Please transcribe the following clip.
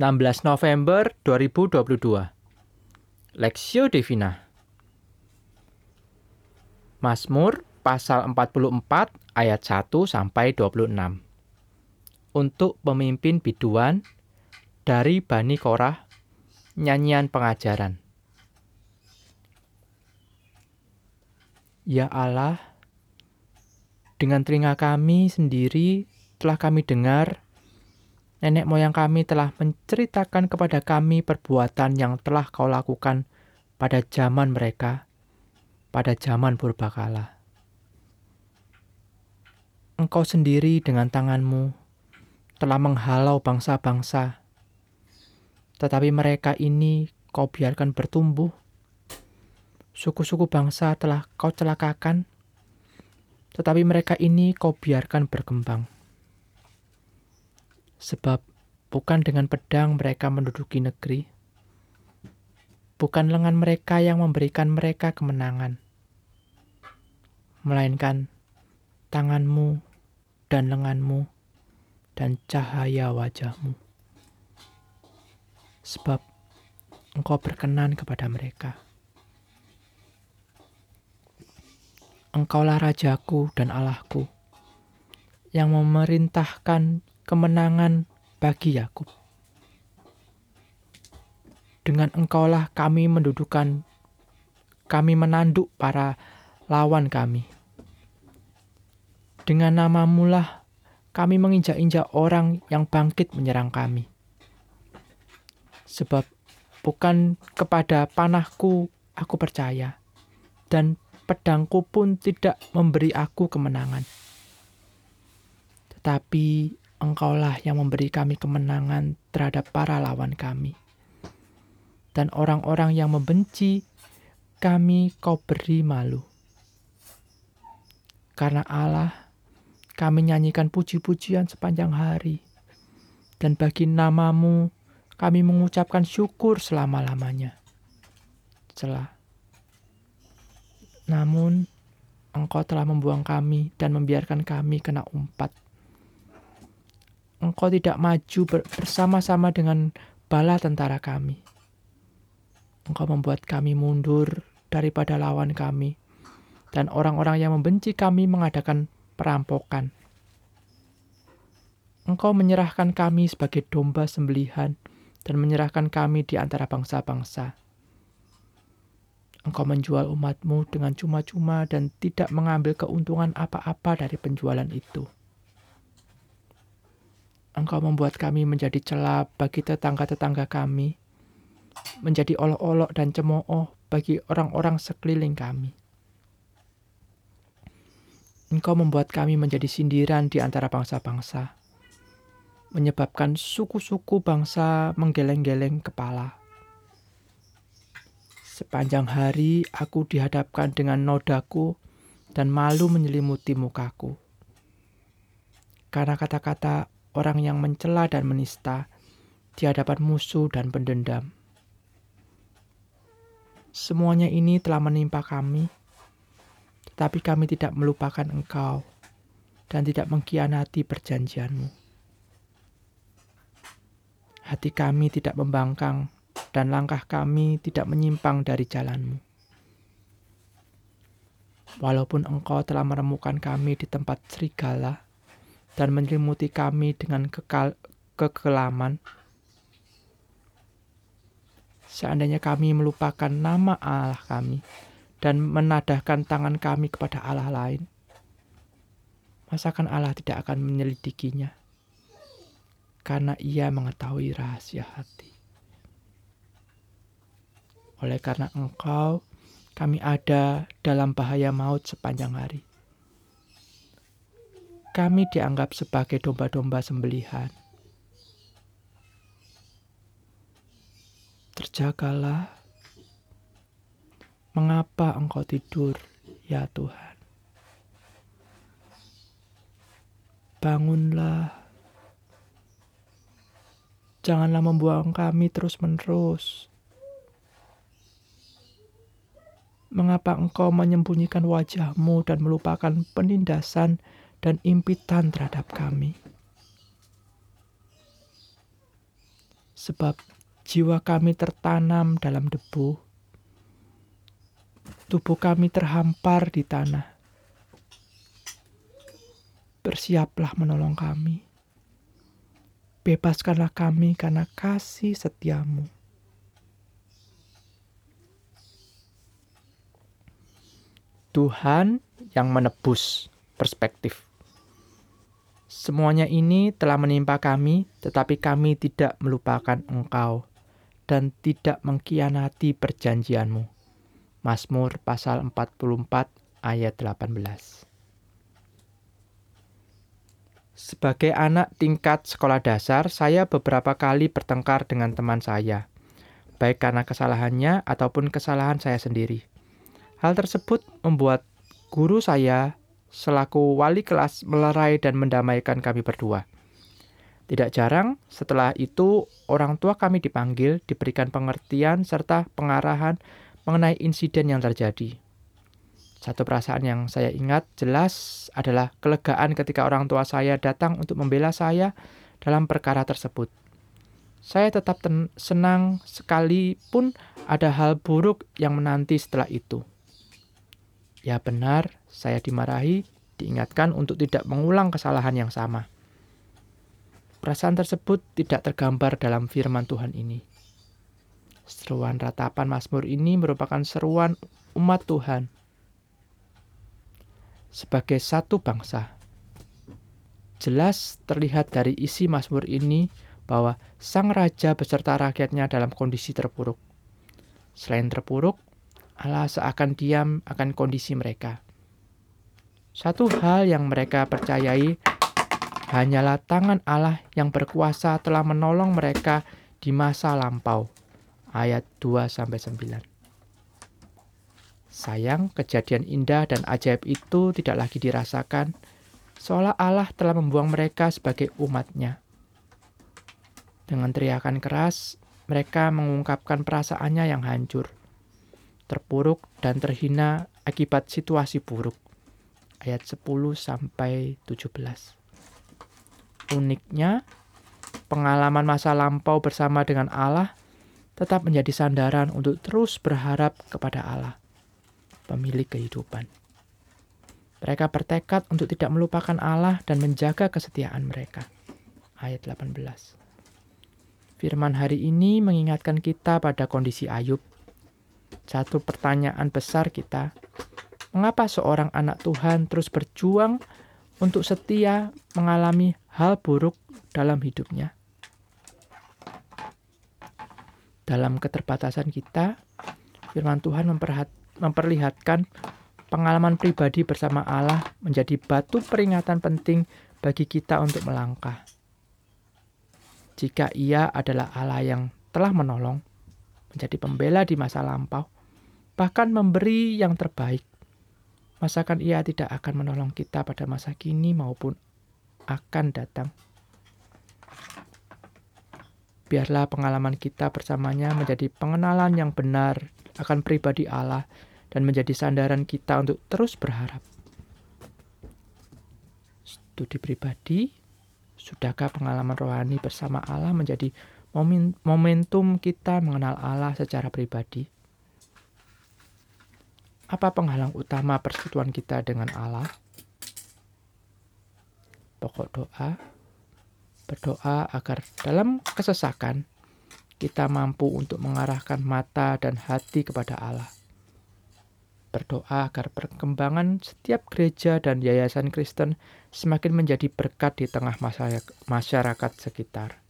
16 November 2022 Lexio Divina Mazmur pasal 44 ayat 1 sampai 26 Untuk pemimpin biduan dari Bani Korah nyanyian pengajaran. Ya Allah dengan telinga kami sendiri telah kami dengar nenek moyang kami telah menceritakan kepada kami perbuatan yang telah kau lakukan pada zaman mereka, pada zaman purbakala. Engkau sendiri dengan tanganmu telah menghalau bangsa-bangsa, tetapi mereka ini kau biarkan bertumbuh. Suku-suku bangsa telah kau celakakan, tetapi mereka ini kau biarkan berkembang Sebab bukan dengan pedang mereka menduduki negeri, bukan lengan mereka yang memberikan mereka kemenangan, melainkan tanganmu dan lenganmu dan cahaya wajahmu. Sebab engkau berkenan kepada mereka. Engkaulah rajaku dan Allahku yang memerintahkan kemenangan bagi Yakub. Dengan engkaulah kami mendudukan, kami menanduk para lawan kami. Dengan namamu lah kami menginjak-injak orang yang bangkit menyerang kami. Sebab bukan kepada panahku aku percaya, dan pedangku pun tidak memberi aku kemenangan. Tetapi Engkaulah yang memberi kami kemenangan terhadap para lawan kami. Dan orang-orang yang membenci kami kau beri malu. Karena Allah, kami nyanyikan puji-pujian sepanjang hari. Dan bagi namamu, kami mengucapkan syukur selama-lamanya. Celah. Namun, engkau telah membuang kami dan membiarkan kami kena umpat engkau tidak maju bersama-sama dengan bala tentara kami. Engkau membuat kami mundur daripada lawan kami, dan orang-orang yang membenci kami mengadakan perampokan. Engkau menyerahkan kami sebagai domba sembelihan dan menyerahkan kami di antara bangsa-bangsa. Engkau menjual umatmu dengan cuma-cuma dan tidak mengambil keuntungan apa-apa dari penjualan itu. Engkau membuat kami menjadi celah bagi tetangga-tetangga kami, menjadi olok-olok dan cemooh bagi orang-orang sekeliling kami. Engkau membuat kami menjadi sindiran di antara bangsa-bangsa, menyebabkan suku-suku bangsa menggeleng-geleng kepala. Sepanjang hari aku dihadapkan dengan nodaku dan malu menyelimuti mukaku. Karena kata-kata orang yang mencela dan menista di hadapan musuh dan pendendam. Semuanya ini telah menimpa kami, tetapi kami tidak melupakan Engkau dan tidak mengkhianati perjanjianmu. Hati kami tidak membangkang dan langkah kami tidak menyimpang dari jalanmu. Walaupun engkau telah menemukan kami di tempat serigala, dan menyelimuti kami dengan kekal kekelaman. Seandainya kami melupakan nama Allah kami dan menadahkan tangan kami kepada Allah lain, masakan Allah tidak akan menyelidikinya? Karena ia mengetahui rahasia hati. Oleh karena engkau, kami ada dalam bahaya maut sepanjang hari kami dianggap sebagai domba-domba sembelihan. Terjagalah, mengapa engkau tidur, ya Tuhan? Bangunlah, janganlah membuang kami terus-menerus. Mengapa engkau menyembunyikan wajahmu dan melupakan penindasan dan impitan terhadap kami. sebab jiwa kami tertanam dalam debu, tubuh kami terhampar di tanah. Bersiaplah menolong kami. Bebaskanlah kami karena kasih setiamu. Tuhan yang menebus perspektif. Semuanya ini telah menimpa kami, tetapi kami tidak melupakan Engkau dan tidak mengkhianati perjanjianmu. Mazmur pasal 44 ayat 18. Sebagai anak tingkat sekolah dasar, saya beberapa kali bertengkar dengan teman saya, baik karena kesalahannya ataupun kesalahan saya sendiri. Hal tersebut membuat guru saya selaku wali kelas melerai dan mendamaikan kami berdua. Tidak jarang setelah itu orang tua kami dipanggil, diberikan pengertian serta pengarahan mengenai insiden yang terjadi. Satu perasaan yang saya ingat jelas adalah kelegaan ketika orang tua saya datang untuk membela saya dalam perkara tersebut. Saya tetap senang sekalipun ada hal buruk yang menanti setelah itu. Ya benar, saya dimarahi, diingatkan untuk tidak mengulang kesalahan yang sama. Perasaan tersebut tidak tergambar dalam firman Tuhan ini. Seruan ratapan Mazmur ini merupakan seruan umat Tuhan sebagai satu bangsa. Jelas terlihat dari isi Mazmur ini bahwa sang raja beserta rakyatnya dalam kondisi terpuruk. Selain terpuruk, Allah seakan diam akan kondisi mereka. Satu hal yang mereka percayai hanyalah tangan Allah yang berkuasa telah menolong mereka di masa lampau. Ayat 2 9. Sayang, kejadian indah dan ajaib itu tidak lagi dirasakan, seolah Allah telah membuang mereka sebagai umatnya. Dengan teriakan keras, mereka mengungkapkan perasaannya yang hancur terpuruk dan terhina akibat situasi buruk. Ayat 10 sampai 17. Uniknya, pengalaman masa lampau bersama dengan Allah tetap menjadi sandaran untuk terus berharap kepada Allah, pemilik kehidupan. Mereka bertekad untuk tidak melupakan Allah dan menjaga kesetiaan mereka. Ayat 18. Firman hari ini mengingatkan kita pada kondisi Ayub satu pertanyaan besar kita, mengapa seorang anak Tuhan terus berjuang untuk setia mengalami hal buruk dalam hidupnya? Dalam keterbatasan kita, firman Tuhan memperlihatkan pengalaman pribadi bersama Allah menjadi batu peringatan penting bagi kita untuk melangkah. Jika Ia adalah Allah yang telah menolong, menjadi pembela di masa lampau, bahkan memberi yang terbaik. Masakan ia tidak akan menolong kita pada masa kini maupun akan datang. Biarlah pengalaman kita bersamanya menjadi pengenalan yang benar akan pribadi Allah dan menjadi sandaran kita untuk terus berharap. Studi pribadi, sudahkah pengalaman rohani bersama Allah menjadi momentum kita mengenal Allah secara pribadi? Apa penghalang utama persekutuan kita dengan Allah? Pokok doa, berdoa agar dalam kesesakan kita mampu untuk mengarahkan mata dan hati kepada Allah. Berdoa agar perkembangan setiap gereja dan yayasan Kristen semakin menjadi berkat di tengah masyarakat sekitar.